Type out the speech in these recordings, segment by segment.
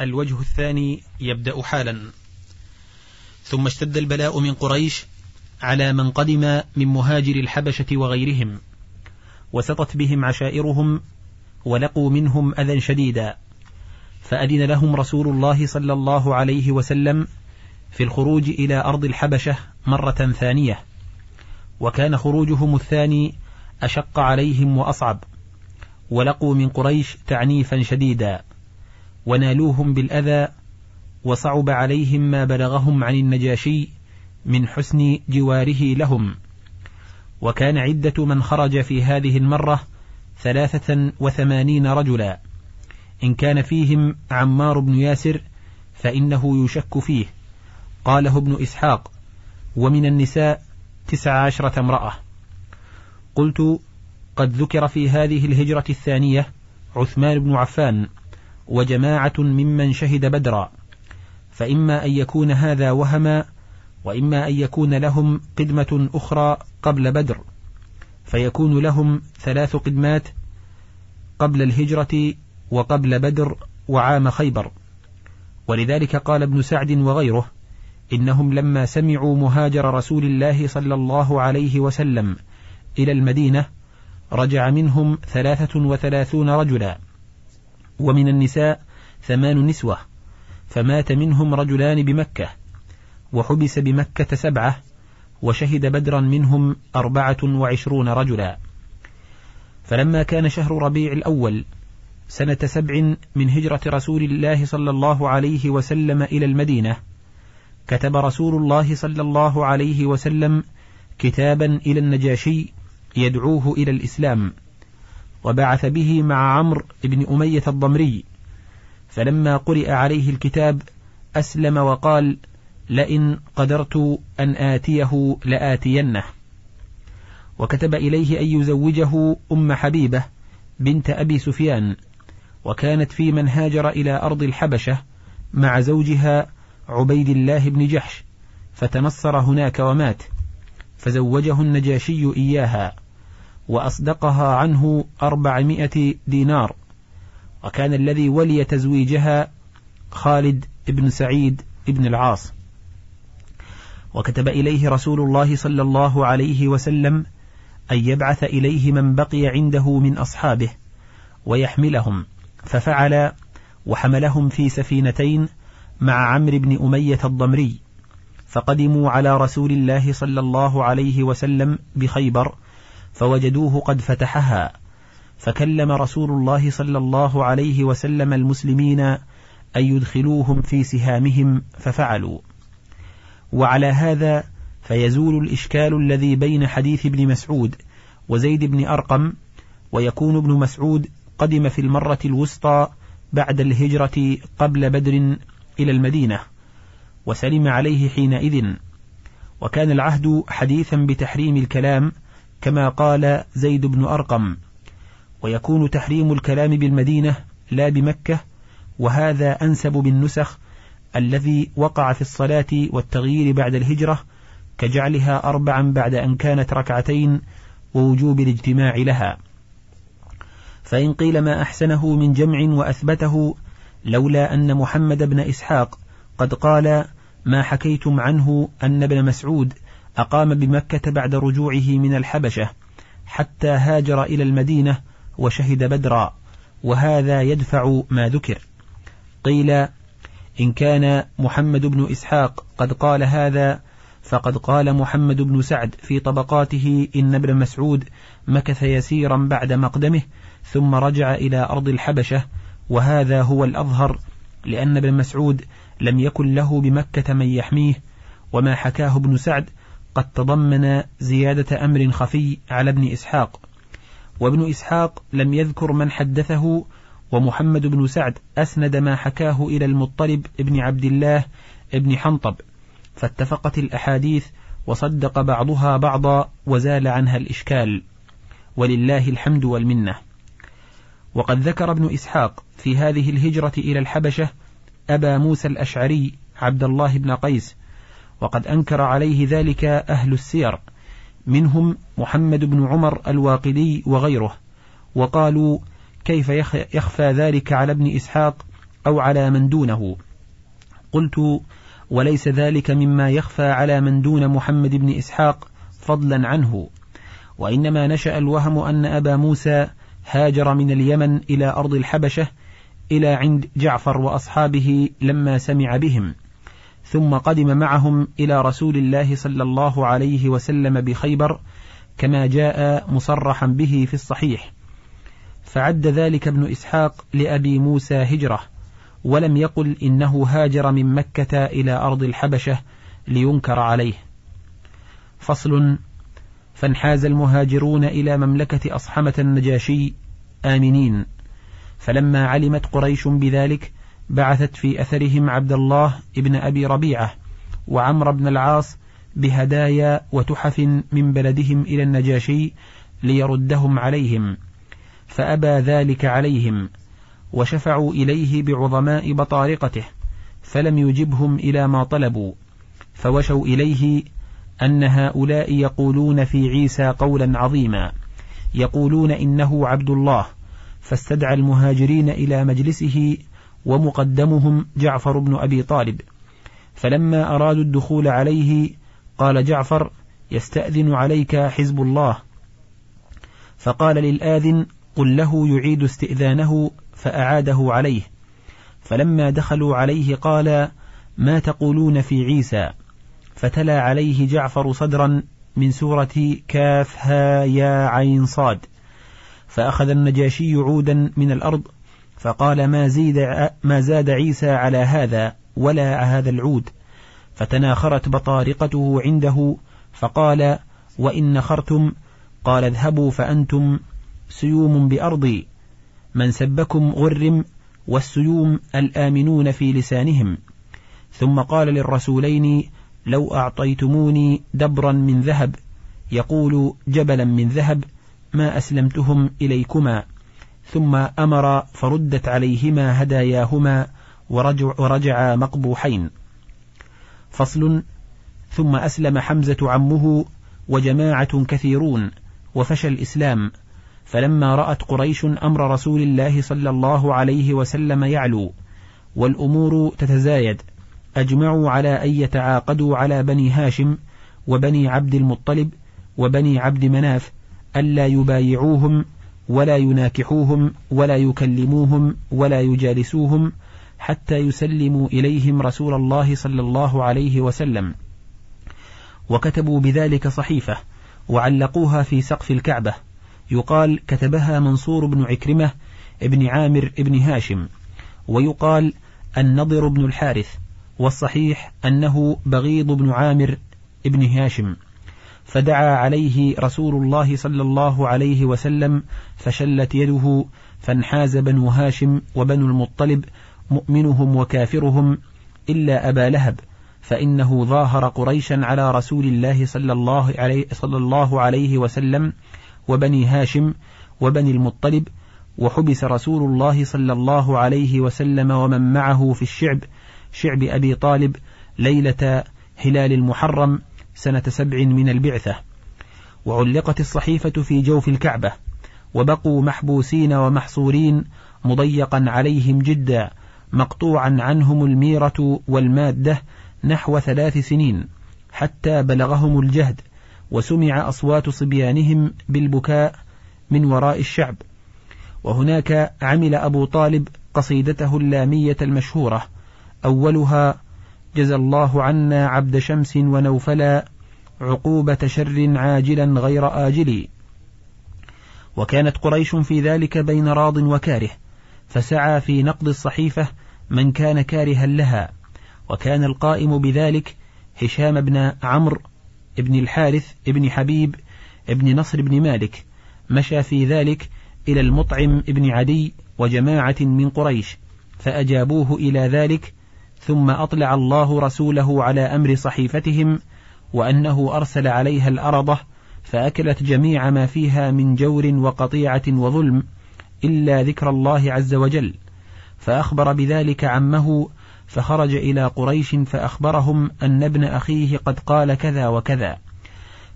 الوجه الثاني يبدأ حالا. ثم اشتد البلاء من قريش على من قدم من مهاجر الحبشة وغيرهم وسطت بهم عشائرهم ولقوا منهم أذى شديدا فأذن لهم رسول الله صلى الله عليه وسلم في الخروج إلى أرض الحبشة مرة ثانية وكان خروجهم الثاني أشق عليهم وأصعب ولقوا من قريش تعنيفا شديدا. ونالوهم بالأذى وصعب عليهم ما بلغهم عن النجاشي من حسن جواره لهم. وكان عدة من خرج في هذه المرة ثلاثة وثمانين رجلا. إن كان فيهم عمار بن ياسر فإنه يشك فيه. قاله ابن إسحاق ومن النساء تسع عشرة امرأة قلت قد ذكر في هذه الهجرة الثانية عثمان بن عفان وجماعة ممن شهد بدرا. فإما أن يكون هذا وهما وإما أن يكون لهم قدمة أخرى قبل بدر. فيكون لهم ثلاث قدمات قبل الهجرة وقبل بدر وعام خيبر. ولذلك قال ابن سعد وغيره إنهم لما سمعوا مهاجر رسول الله صلى الله عليه وسلم إلى المدينة رجع منهم ثلاثة وثلاثون رجلا. ومن النساء ثمان نسوة فمات منهم رجلان بمكة وحبس بمكة سبعة وشهد بدرا منهم أربعة وعشرون رجلا. فلما كان شهر ربيع الأول سنة سبع من هجرة رسول الله صلى الله عليه وسلم إلى المدينة كتب رسول الله صلى الله عليه وسلم كتابا إلى النجاشي يدعوه إلى الإسلام. وبعث به مع عمرو بن أمية الضمري فلما قرئ عليه الكتاب أسلم وقال لئن قدرت أن آتيه لآتينه. وكتب إليه أن يزوجه أم حبيبة بنت أبي سفيان وكانت في من هاجر إلى أرض الحبشة مع زوجها عبيد الله بن جحش فتنصر هناك ومات فزوجه النجاشي إياها. وأصدقها عنه أربعمائة دينار. وكان الذي ولي تزويجها خالد بن سعيد بن العاص. وكتب إليه رسول الله صلى الله عليه وسلم أن يبعث إليه من بقي عنده من أصحابه ويحملهم. ففعل وحملهم في سفينتين مع عمرو بن أمية الضمري. فقدموا على رسول الله صلى الله عليه وسلم بخيبر فوجدوه قد فتحها. فكلم رسول الله صلى الله عليه وسلم المسلمين أن يدخلوهم في سهامهم ففعلوا. وعلى هذا فيزول الإشكال الذي بين حديث ابن مسعود وزيد بن أرقم ويكون ابن مسعود قدم في المرة الوسطى بعد الهجرة قبل بدر إلى المدينة وسلم عليه حينئذ. وكان العهد حديثا بتحريم الكلام كما قال زيد بن أرقم ويكون تحريم الكلام بالمدينة لا بمكة وهذا أنسب بالنسخ الذي وقع في الصلاة والتغيير بعد الهجرة كجعلها أربعا بعد أن كانت ركعتين ووجوب الاجتماع لها. فإن قيل ما أحسنه من جمع وأثبته لولا أن محمد بن إسحاق قد قال ما حكيتم عنه أن ابن مسعود أقام بمكة بعد رجوعه من الحبشة حتى هاجر إلى المدينة وشهد بدرا وهذا يدفع ما ذكر. قيل إن كان محمد بن إسحاق قد قال هذا فقد قال محمد بن سعد في طبقاته إن ابن مسعود مكث يسيرا بعد مقدمه ثم رجع إلى أرض الحبشة وهذا هو الأظهر لأن ابن مسعود لم يكن له بمكة من يحميه وما حكاه ابن سعد قد تضمن زيادة أمر خفي على ابن إسحاق. وابن إسحاق لم يذكر من حدثه ومحمد بن سعد أسند ما حكاه إلى المطلب ابن عبد الله ابن حنطب فاتفقت الأحاديث وصدق بعضها بعضا وزال عنها الإشكال. ولله الحمد والمنة. وقد ذكر ابن إسحاق في هذه الهجرة إلى الحبشة أبا موسى الأشعري عبد الله بن قيس وقد أنكر عليه ذلك أهل السير منهم محمد بن عمر الواقدي وغيره وقالوا كيف يخفى ذلك على ابن إسحاق أو على من دونه؟ قلت وليس ذلك مما يخفى على من دون محمد بن إسحاق فضلا عنه وإنما نشأ الوهم أن أبا موسى هاجر من اليمن إلى أرض الحبشة إلى عند جعفر وأصحابه لما سمع بهم. ثم قدم معهم إلى رسول الله صلى الله عليه وسلم بخيبر كما جاء مصرحا به في الصحيح. فعد ذلك ابن إسحاق لأبي موسى هجرة ولم يقل إنه هاجر من مكة إلى أرض الحبشة لينكر عليه. فصل فانحاز المهاجرون إلى مملكة أصحمة النجاشي آمنين. فلما علمت قريش بذلك بعثت في أثرهم عبد الله ابن أبي ربيعة وعمر بن العاص بهدايا وتحف من بلدهم إلى النجاشي ليردهم عليهم فأبى ذلك عليهم وشفعوا إليه بعظماء بطارقته فلم يجبهم إلى ما طلبوا فوشوا إليه أن هؤلاء يقولون في عيسى قولا عظيما يقولون إنه عبد الله فاستدعى المهاجرين إلى مجلسه ومقدمهم جعفر بن أبي طالب. فلما أرادوا الدخول عليه قال جعفر يستأذن عليك حزب الله. فقال للآذن قل له يعيد استئذانه فأعاده عليه. فلما دخلوا عليه قال ما تقولون في عيسى؟ فتلا عليه جعفر صدرا من سورة كاف ها يا عين صاد. فأخذ النجاشي عودا من الأرض فقال ما زيد ما زاد عيسى على هذا ولا هذا العود. فتناخرت بطارقته عنده فقال وإن نخرتم؟ قال اذهبوا فأنتم سيوم بأرضي. من سبكم غرم والسيوم الآمنون في لسانهم. ثم قال للرسولين لو أعطيتموني دبرا من ذهب يقول جبلا من ذهب ما أسلمتهم إليكما. ثم أمر فردت عليهما هداياهما ورجع ورجعا مقبوحين. فصل ثم أسلم حمزة عمه وجماعة كثيرون وفشى الإسلام فلما رأت قريش أمر رسول الله صلى الله عليه وسلم يعلو والأمور تتزايد أجمعوا على أن يتعاقدوا على بني هاشم وبني عبد المطلب وبني عبد مناف ألا يبايعوهم ولا يناكحوهم ولا يكلموهم ولا يجالسوهم حتى يسلموا إليهم رسول الله صلى الله عليه وسلم. وكتبوا بذلك صحيفة وعلقوها في سقف الكعبة. يقال كتبها منصور بن عكرمة ابن عامر ابن هاشم. ويقال النضر بن الحارث والصحيح أنه بغيض بن عامر ابن هاشم. فدعا عليه رسول الله صلى الله عليه وسلم فشلت يده فانحاز بنو هاشم وبنو المطلب مؤمنهم وكافرهم إلا أبا لهب فإنه ظاهر قريشا على رسول الله صلى الله عليه, صلى الله عليه وسلم وبني هاشم وبني المطلب وحبس رسول الله صلى الله عليه وسلم ومن معه في الشعب شعب أبي طالب ليلة هلال المحرم سنة سبع من البعثة وعلقت الصحيفة في جوف الكعبة وبقوا محبوسين ومحصورين مضيقا عليهم جدا مقطوعا عنهم الميرة والمادة نحو ثلاث سنين حتى بلغهم الجهد وسمع أصوات صبيانهم بالبكاء من وراء الشعب. وهناك عمل أبو طالب قصيدته اللامية المشهورة أولها جزى الله عنا عبد شمس ونوفلا عقوبة شر عاجلا غير آجل. وكانت قريش في ذلك بين راض وكاره فسعى في نقض الصحيفة من كان كارها لها. وكان القائم بذلك هشام بن عمرو بن الحارث بن حبيب بن نصر بن مالك. مشى في ذلك إلى المطعم بن عدي وجماعة من قريش فأجابوه إلى ذلك ثم أطلع الله رسوله على أمر صحيفتهم وأنه أرسل عليها الأرضة فأكلت جميع ما فيها من جور وقطيعة وظلم إلا ذكر الله عز وجل. فأخبر بذلك عمه فخرج إلى قريش فأخبرهم أن ابن أخيه قد قال كذا وكذا.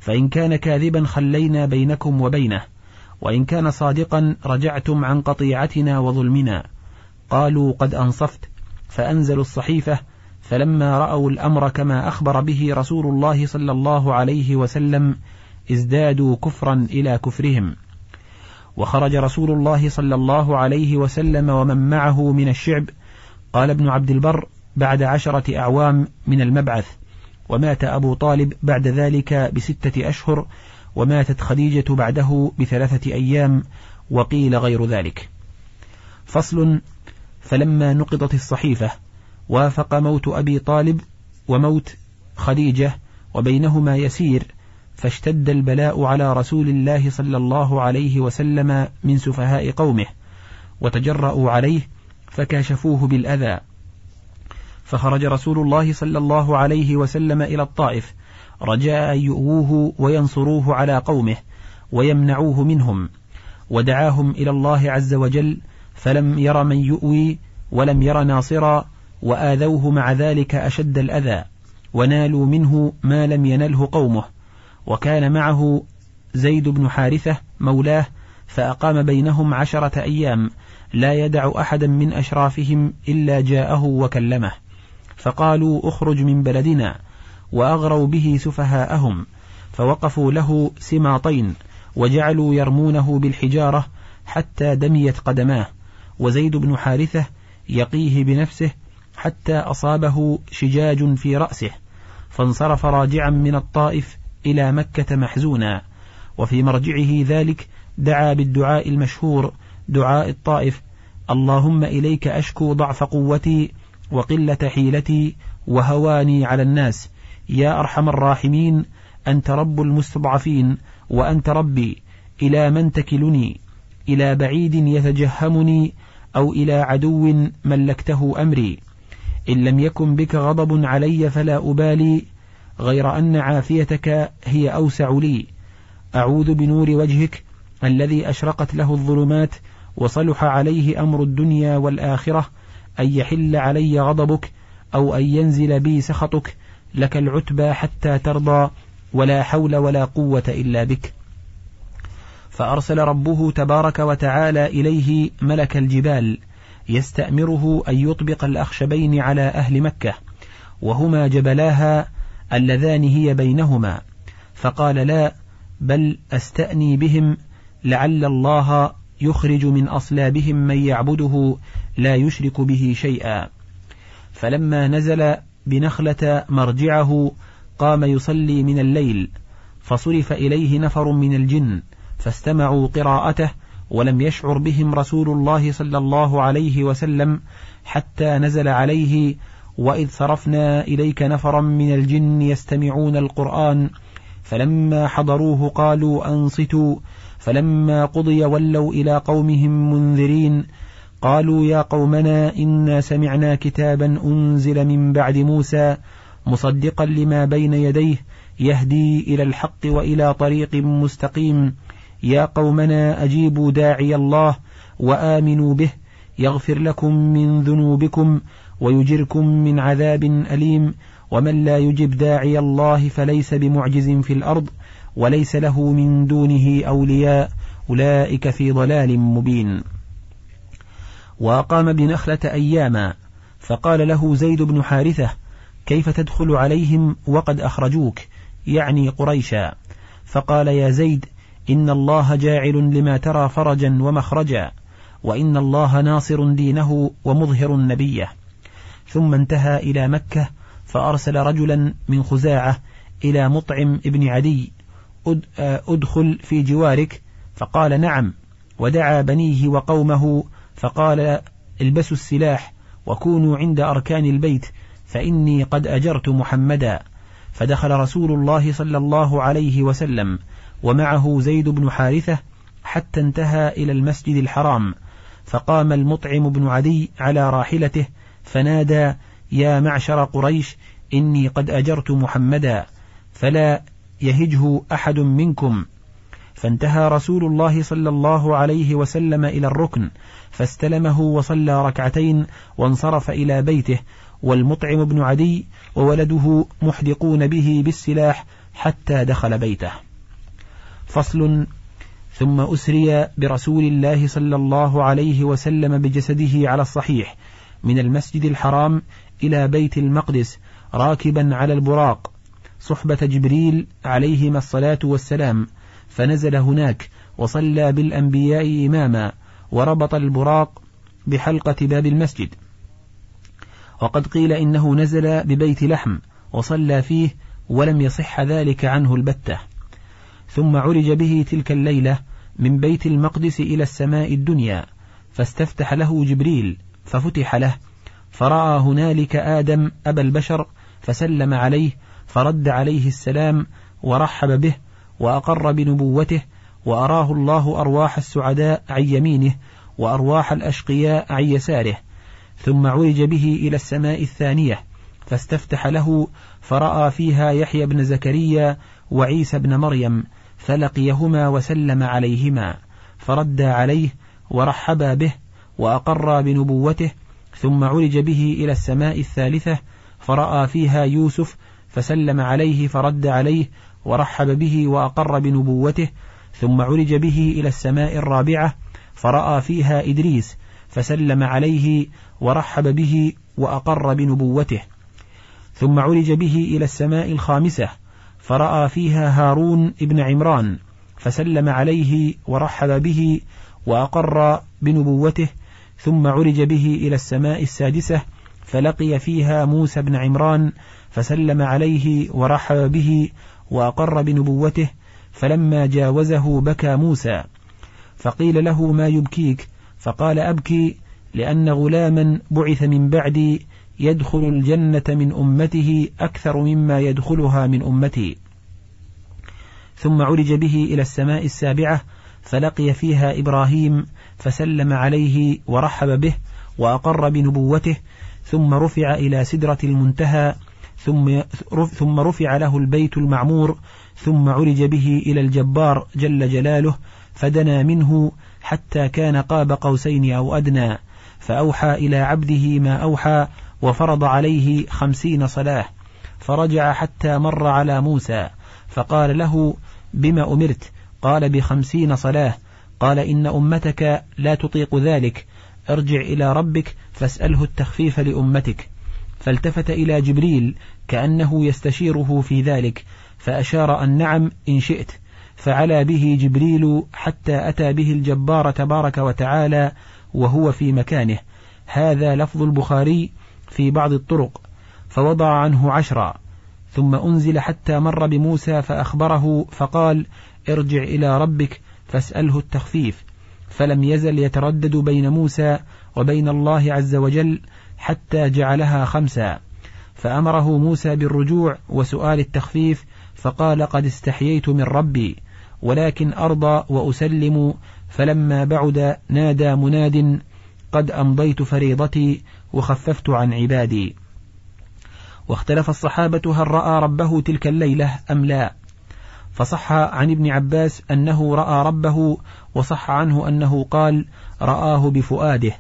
فإن كان كاذبا خلينا بينكم وبينه وإن كان صادقا رجعتم عن قطيعتنا وظلمنا. قالوا قد أنصفت. فأنزلوا الصحيفة فلما رأوا الأمر كما أخبر به رسول الله صلى الله عليه وسلم ازدادوا كفرا إلى كفرهم. وخرج رسول الله صلى الله عليه وسلم ومن معه من الشعب. قال ابن عبد البر بعد عشرة أعوام من المبعث. ومات أبو طالب بعد ذلك بستة أشهر. وماتت خديجة بعده بثلاثة أيام. وقيل غير ذلك. فصل فلما نقضت الصحيفة وافق موت أبي طالب وموت خديجة وبينهما يسير فاشتد البلاء على رسول الله صلى الله عليه وسلم من سفهاء قومه وتجرأوا عليه فكاشفوه بالأذى. فخرج رسول الله صلى الله عليه وسلم إلى الطائف رجاء أن يؤووه وينصروه على قومه ويمنعوه منهم ودعاهم إلى الله عز وجل فلم ير من يؤوي ولم ير ناصرا وآذوه مع ذلك أشد الأذى ونالوا منه ما لم ينله قومه وكان معه زيد بن حارثة مولاه فأقام بينهم عشرة أيام لا يدع أحدا من أشرافهم إلا جاءه وكلمه فقالوا اخرج من بلدنا وأغروا به سفهاءهم فوقفوا له سماطين وجعلوا يرمونه بالحجارة حتى دميت قدماه وزيد بن حارثة يقيه بنفسه حتى أصابه شجاج في رأسه فانصرف راجعا من الطائف إلى مكة محزونا. وفي مرجعه ذلك دعا بالدعاء المشهور دعاء الطائف اللهم إليك أشكو ضعف قوتي وقلة حيلتي وهواني على الناس. يا أرحم الراحمين أنت رب المستضعفين وأنت ربي إلى من تكلني؟ إلى بعيد يتجهمني أو إلى عدو ملكته أمري. إن لم يكن بك غضب علي فلا أبالي غير أن عافيتك هي أوسع لي. أعوذ بنور وجهك الذي أشرقت له الظلمات وصلح عليه أمر الدنيا والآخرة أن يحل علي غضبك أو أن ينزل بي سخطك لك العتبى حتى ترضى ولا حول ولا قوة إلا بك. فأرسل ربه تبارك وتعالى إليه ملك الجبال يستأمره أن يطبق الأخشبين على أهل مكة وهما جبلاها اللذان هي بينهما. فقال لا بل أستأني بهم لعل الله يخرج من أصلابهم من يعبده لا يشرك به شيئا. فلما نزل بنخلة مرجعه قام يصلي من الليل فصرف إليه نفر من الجن فاستمعوا قراءته ولم يشعر بهم رسول الله صلى الله عليه وسلم حتى نزل عليه وإذ صرفنا إليك نفرا من الجن يستمعون القرآن فلما حضروه قالوا أنصتوا فلما قضي ولوا إلى قومهم منذرين قالوا يا قومنا إنا سمعنا كتابا أنزل من بعد موسى مصدقا لما بين يديه يهدي إلى الحق وإلى طريق مستقيم يا قومنا أجيبوا داعي الله وآمنوا به يغفر لكم من ذنوبكم ويجركم من عذاب أليم ومن لا يجب داعي الله فليس بمعجز في الأرض وليس له من دونه أولياء أولئك في ضلال مبين. وأقام بنخلة أياما فقال له زيد بن حارثة كيف تدخل عليهم وقد أخرجوك؟ يعني قريشا. فقال يا زيد إن الله جاعل لما ترى فرجا ومخرجا وإن الله ناصر دينه ومظهر نبيه. ثم انتهى إلى مكة فأرسل رجلا من خزاعة إلى مطعم ابن عدي أدخل في جوارك. فقال نعم. ودعا بنيه وقومه فقال البسوا السلاح وكونوا عند أركان البيت فإني قد أجرت محمدا. فدخل رسول الله صلى الله عليه وسلم. ومعه زيد بن حارثة حتى انتهى إلى المسجد الحرام فقام المطعم بن عدي على راحلته فنادى يا معشر قريش إني قد أجرت محمدا فلا يهجه أحد منكم. فانتهى رسول الله صلى الله عليه وسلم إلى الركن فاستلمه وصلى ركعتين وانصرف إلى بيته والمطعم بن عدي وولده محدقون به بالسلاح حتى دخل بيته. فصل ثم أسري برسول الله صلى الله عليه وسلم بجسده على الصحيح من المسجد الحرام إلى بيت المقدس راكبا على البراق. صحبة جبريل عليهما الصلاة والسلام. فنزل هناك وصلى بالأنبياء إماما وربط البراق بحلقة باب المسجد. وقد قيل إنه نزل ببيت لحم وصلى فيه ولم يصح ذلك عنه البتة. ثم عرج به تلك الليلة من بيت المقدس إلى السماء الدنيا فاستفتح له جبريل ففتح له فرأى هنالك آدم أبا البشر فسلم عليه فرد عليه السلام ورحب به وأقر بنبوته وأراه الله أرواح السعداء عن يمينه وأرواح الأشقياء عن يساره ثم عرج به إلى السماء الثانية فاستفتح له فرأى فيها يحيى بن زكريا وعيسى بن مريم فلقيهما وسلم عليهما فرد عليه ورحبا به وأقر بنبوته ثم عرج به إلى السماء الثالثة فرأى فيها يوسف فسلم عليه فرد عليه ورحب به وأقر بنبوته ثم عرج به إلى السماء الرابعة فرأى فيها إدريس فسلم عليه ورحب به وأقر بنبوته ثم عرج به إلى السماء الخامسة فرأى فيها هارون ابن عمران فسلم عليه ورحب به وأقر بنبوته ثم عرج به إلى السماء السادسة فلقي فيها موسى بن عمران فسلم عليه ورحب به وأقر بنبوته فلما جاوزه بكى موسى فقيل له ما يبكيك؟ فقال أبكي لأن غلاما بعث من بعدي يدخل الجنة من أمته أكثر مما يدخلها من أمتي ثم عرج به إلى السماء السابعة فلقي فيها إبراهيم فسلم عليه ورحب به وأقر بنبوته ثم رفع إلى سدرة المنتهى ثم ثم رفع له البيت المعمور ثم عرج به إلى الجبار جل جلاله فدنا منه حتى كان قاب قوسين أو أدنى فأوحى إلى عبده ما أوحى وفرض عليه خمسين صلاة فرجع حتى مر على موسى فقال له بما أمرت؟ قال بخمسين صلاة. قال إن أمتك لا تطيق ذلك ارجع إلى ربك فاسأله التخفيف لأمتك. فالتفت إلى جبريل كأنه يستشيره في ذلك فأشار أن نعم إن شئت. فعلى به جبريل حتى أتى به الجبار تبارك وتعالى وهو في مكانه. هذا لفظ البخاري في بعض الطرق فوضع عنه عشرا ثم أنزل حتى مر بموسى فأخبره فقال ارجع إلى ربك فاسأله التخفيف. فلم يزل يتردد بين موسى وبين الله عز وجل حتى جعلها خمسا. فأمره موسى بالرجوع وسؤال التخفيف فقال قد استحييت من ربي ولكن أرضى وأسلم فلما بعد نادى مناد قد أمضيت فريضتي وخففت عن عبادي. واختلف الصحابة هل رأى ربه تلك الليلة أم لا. فصح عن ابن عباس أنه رأى ربه وصح عنه أنه قال رآه بفؤاده.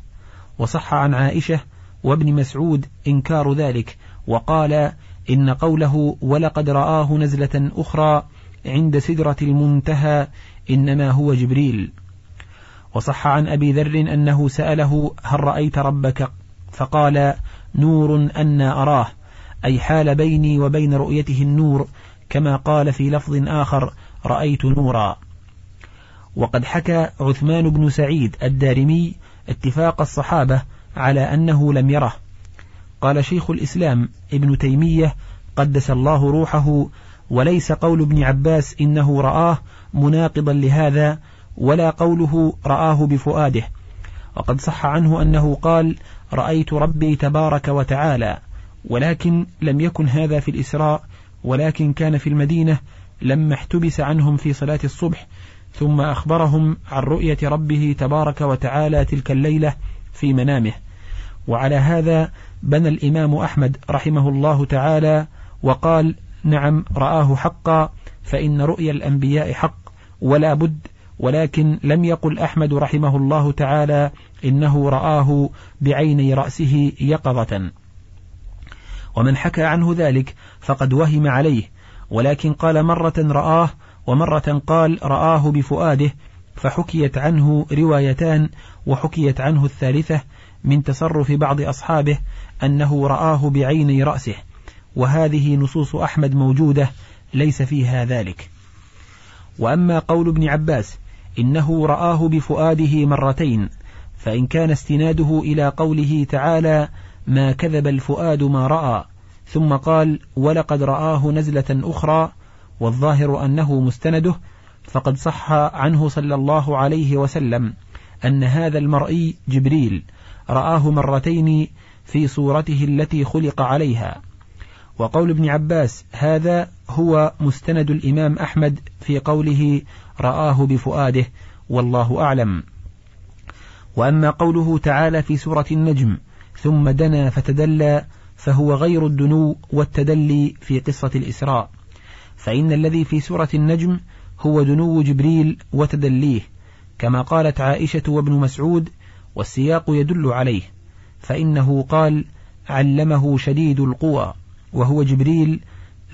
وصح عن عائشة وابن مسعود إنكار ذلك وقال إن قوله ولقد رآه نزلة أخرى عند سدرة المنتهى إنما هو جبريل. وصح عن أبي ذر أنه سأله هل رأيت ربك؟ فقال نور أنا أراه أي حال بيني وبين رؤيته النور كما قال في لفظ آخر رأيت نورا. وقد حكى عثمان بن سعيد الدارمي اتفاق الصحابة على أنه لم يره. قال شيخ الإسلام ابن تيمية قدس الله روحه وليس قول ابن عباس إنه رآه مناقضا لهذا ولا قوله رآه بفؤاده. وقد صح عنه أنه قال رأيت ربي تبارك وتعالى ولكن لم يكن هذا في الإسراء ولكن كان في المدينة لما احتبس عنهم في صلاة الصبح ثم أخبرهم عن رؤية ربه تبارك وتعالى تلك الليلة في منامه. وعلى هذا بنى الإمام أحمد رحمه الله تعالى وقال نعم رآه حقا فإن رؤيا الأنبياء حق ولا بد ولكن لم يقل أحمد رحمه الله تعالى إنه رآه بعيني رأسه يقظة. ومن حكى عنه ذلك فقد وهم عليه ولكن قال مرة رآه ومرة قال رآه بفؤاده فحكيت عنه روايتان وحكيت عنه الثالثة من تصرف بعض أصحابه أنه رآه بعيني رأسه وهذه نصوص أحمد موجودة ليس فيها ذلك. وأما قول ابن عباس إنه رآه بفؤاده مرتين فإن كان استناده إلى قوله تعالى ما كذب الفؤاد ما رأى ثم قال ولقد رآه نزلة أخرى والظاهر أنه مستنده فقد صح عنه صلى الله عليه وسلم أن هذا المرئي جبريل رآه مرتين في صورته التي خلق عليها. وقول ابن عباس هذا هو مستند الإمام أحمد في قوله رآه بفؤاده والله أعلم. وأما قوله تعالى في سورة النجم ثم دنا فتدلى فهو غير الدنو والتدلي في قصة الإسراء. فإن الذي في سورة النجم هو دنو جبريل وتدليه كما قالت عائشة وابن مسعود والسياق يدل عليه. فإنه قال علمه شديد القوى. وهو جبريل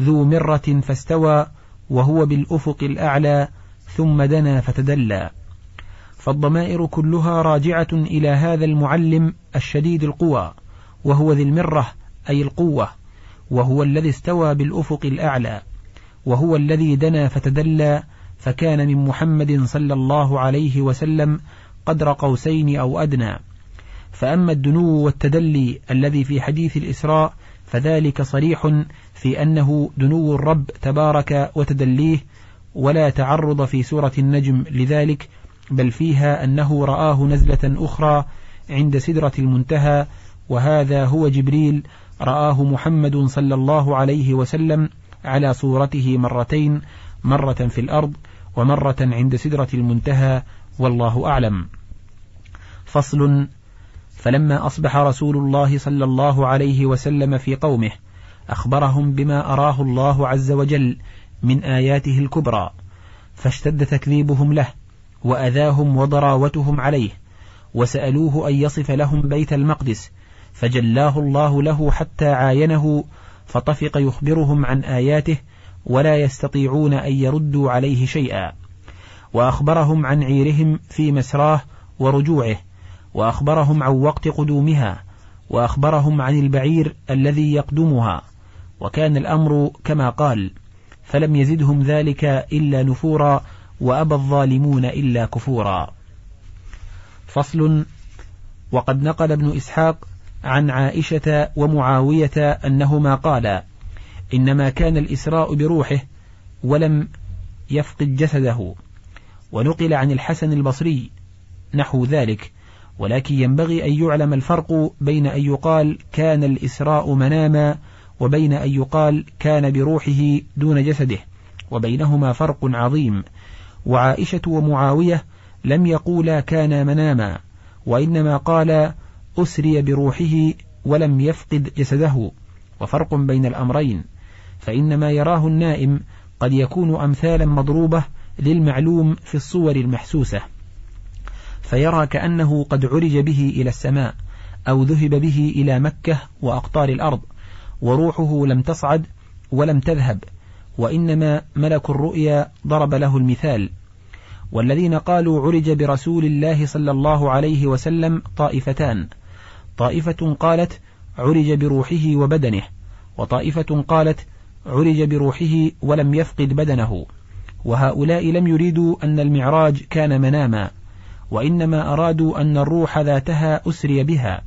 ذو مرة فاستوى وهو بالأفق الأعلى ثم دنا فتدلى. فالضمائر كلها راجعة إلى هذا المعلم الشديد القوى وهو ذي المرة أي القوة وهو الذي استوى بالأفق الأعلى وهو الذي دنا فتدلى فكان من محمد صلى الله عليه وسلم قدر قوسين أو أدنى. فأما الدنو والتدلي الذي في حديث الإسراء فذلك صريح في أنه دنو الرب تبارك وتدليه ولا تعرض في سورة النجم لذلك بل فيها أنه رآه نزلة أخرى عند سدرة المنتهى وهذا هو جبريل رآه محمد صلى الله عليه وسلم على صورته مرتين مرة في الأرض ومرة عند سدرة المنتهى والله أعلم. فصل فلما أصبح رسول الله صلى الله عليه وسلم في قومه أخبرهم بما أراه الله عز وجل من آياته الكبرى فاشتد تكذيبهم له وأذاهم وضراوتهم عليه وسألوه أن يصف لهم بيت المقدس فجلاه الله له حتى عاينه فطفق يخبرهم عن آياته ولا يستطيعون أن يردوا عليه شيئا وأخبرهم عن عيرهم في مسراه ورجوعه وأخبرهم عن وقت قدومها وأخبرهم عن البعير الذي يقدمها وكان الأمر كما قال فلم يزدهم ذلك إلا نفورا وأبى الظالمون إلا كفورا. فصل وقد نقل ابن إسحاق عن عائشة ومعاوية أنهما قالا إنما كان الإسراء بروحه ولم يفقد جسده ونقل عن الحسن البصري نحو ذلك ولكن ينبغي أن يعلم الفرق بين أن يقال كان الإسراء مناما وبين أن يقال كان بروحه دون جسده وبينهما فرق عظيم. وعائشة ومعاوية لم يقولا كان مناما وإنما قال أسري بروحه ولم يفقد جسده. وفرق بين الأمرين فإن ما يراه النائم قد يكون أمثالا مضروبة للمعلوم في الصور المحسوسة. فيرى كأنه قد عرج به إلى السماء أو ذهب به إلى مكة وأقطار الأرض وروحه لم تصعد ولم تذهب وإنما ملك الرؤيا ضرب له المثال. والذين قالوا عرج برسول الله صلى الله عليه وسلم طائفتان. طائفة قالت عرج بروحه وبدنه وطائفة قالت عرج بروحه ولم يفقد بدنه. وهؤلاء لم يريدوا أن المعراج كان مناما. وإنما أرادوا أن الروح ذاتها أسري بها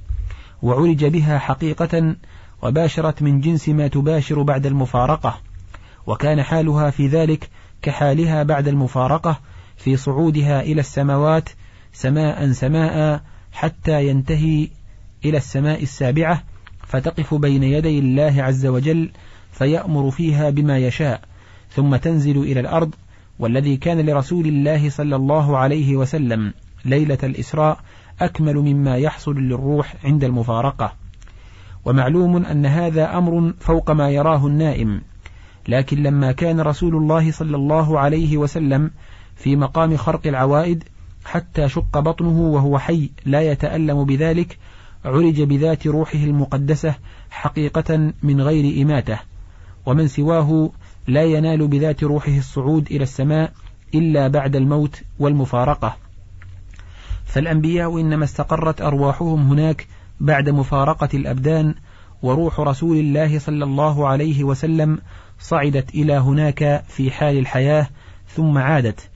وعرج بها حقيقة وباشرت من جنس ما تباشر بعد المفارقة وكان حالها في ذلك كحالها بعد المفارقة في صعودها إلى السماوات سماء سماء حتى ينتهي إلى السماء السابعة فتقف بين يدي الله عز وجل فيأمر فيها بما يشاء ثم تنزل إلى الأرض والذي كان لرسول الله صلى الله عليه وسلم. ليلة الإسراء أكمل مما يحصل للروح عند المفارقة. ومعلوم أن هذا أمر فوق ما يراه النائم لكن لما كان رسول الله صلى الله عليه وسلم في مقام خرق العوائد حتى شق بطنه وهو حي لا يتألم بذلك عرج بذات روحه المقدسة حقيقة من غير إماتة ومن سواه لا ينال بذات روحه الصعود إلى السماء إلا بعد الموت والمفارقة. فالأنبياء إنما استقرت أرواحهم هناك بعد مفارقة الأبدان وروح رسول الله صلى الله عليه وسلم صعدت إلى هناك في حال الحياة ثم عادت.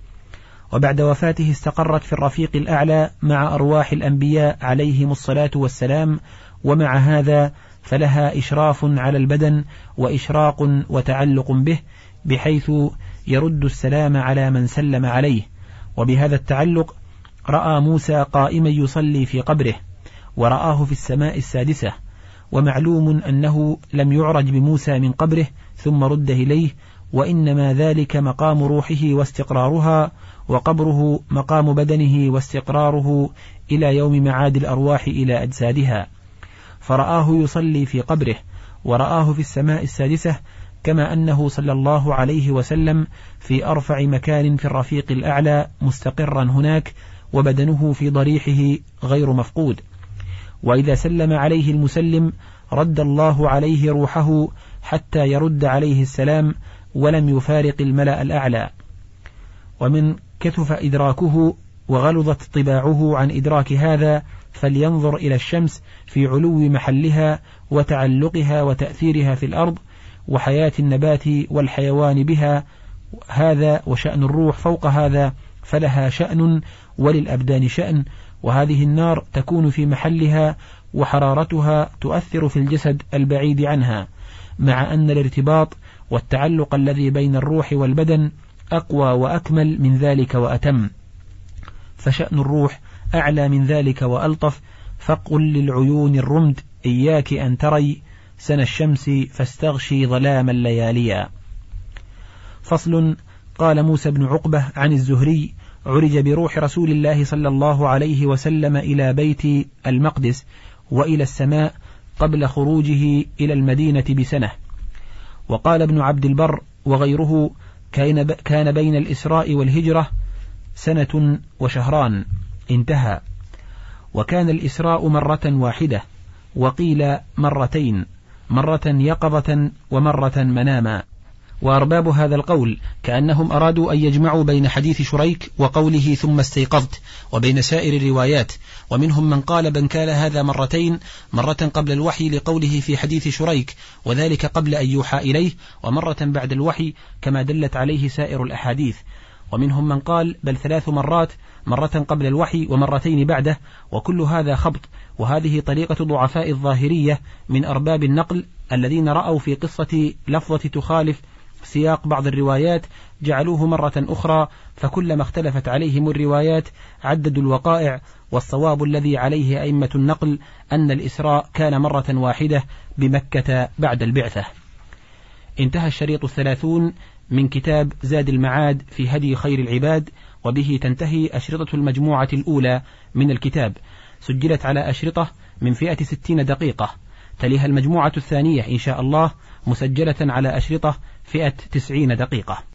وبعد وفاته استقرت في الرفيق الأعلى مع أرواح الأنبياء عليهم الصلاة والسلام ومع هذا فلها إشراف على البدن وإشراق وتعلق به بحيث يرد السلام على من سلم عليه. وبهذا التعلق رأى موسى قائما يصلي في قبره ورآه في السماء السادسة ومعلوم أنه لم يعرج بموسى من قبره ثم رد إليه وإنما ذلك مقام روحه واستقرارها وقبره مقام بدنه واستقراره إلى يوم معاد الأرواح إلى أجسادها. فرآه يصلي في قبره ورآه في السماء السادسة كما أنه صلى الله عليه وسلم في أرفع مكان في الرفيق الأعلى مستقرا هناك وبدنه في ضريحه غير مفقود. وإذا سلم عليه المسلم رد الله عليه روحه حتى يرد عليه السلام ولم يفارق الملأ الأعلى. ومن كثف إدراكه وغلظت طباعه عن إدراك هذا فلينظر إلى الشمس في علو محلها وتعلقها وتأثيرها في الأرض وحياة النبات والحيوان بها هذا وشأن الروح فوق هذا فلها شأن وللأبدان شأن وهذه النار تكون في محلها وحرارتها تؤثر في الجسد البعيد عنها مع أن الارتباط والتعلق الذي بين الروح والبدن أقوى وأكمل من ذلك وأتم. فشأن الروح أعلى من ذلك وألطف فقل للعيون الرمد إياك أن تري سن الشمس فاستغشي ظلام اللياليا فصل قال موسى بن عقبة عن الزهري عرج بروح رسول الله صلى الله عليه وسلم إلى بيت المقدس وإلى السماء قبل خروجه إلى المدينة بسنة. وقال ابن عبد البر وغيره كان بين الإسراء والهجرة سنة وشهران. انتهى. وكان الإسراء مرة واحدة وقيل مرتين مرة يقظة ومرة مناما. وأرباب هذا القول كأنهم أرادوا أن يجمعوا بين حديث شريك وقوله ثم استيقظت وبين سائر الروايات. ومنهم من قال بن كان هذا مرتين مرة قبل الوحي لقوله في حديث شريك وذلك قبل أن يوحى إليه ومرة بعد الوحي كما دلت عليه سائر الأحاديث. ومنهم من قال بل ثلاث مرات مرة قبل الوحي ومرتين بعده وكل هذا خبط وهذه طريقة ضعفاء الظاهرية من أرباب النقل الذين رأوا في قصة لفظة تخالف سياق بعض الروايات جعلوه مرة أخرى فكلما اختلفت عليهم الروايات عددوا الوقائع والصواب الذي عليه أئمة النقل أن الإسراء كان مرة واحدة بمكة بعد البعثة. انتهى الشريط الثلاثون من كتاب زاد المعاد في هدي خير العباد وبه تنتهي أشرطة المجموعة الأولى من الكتاب. سجلت على أشرطة من فئة ستين دقيقة. تليها المجموعة الثانية إن شاء الله مسجلة على أشرطة فئة تسعين دقيقة.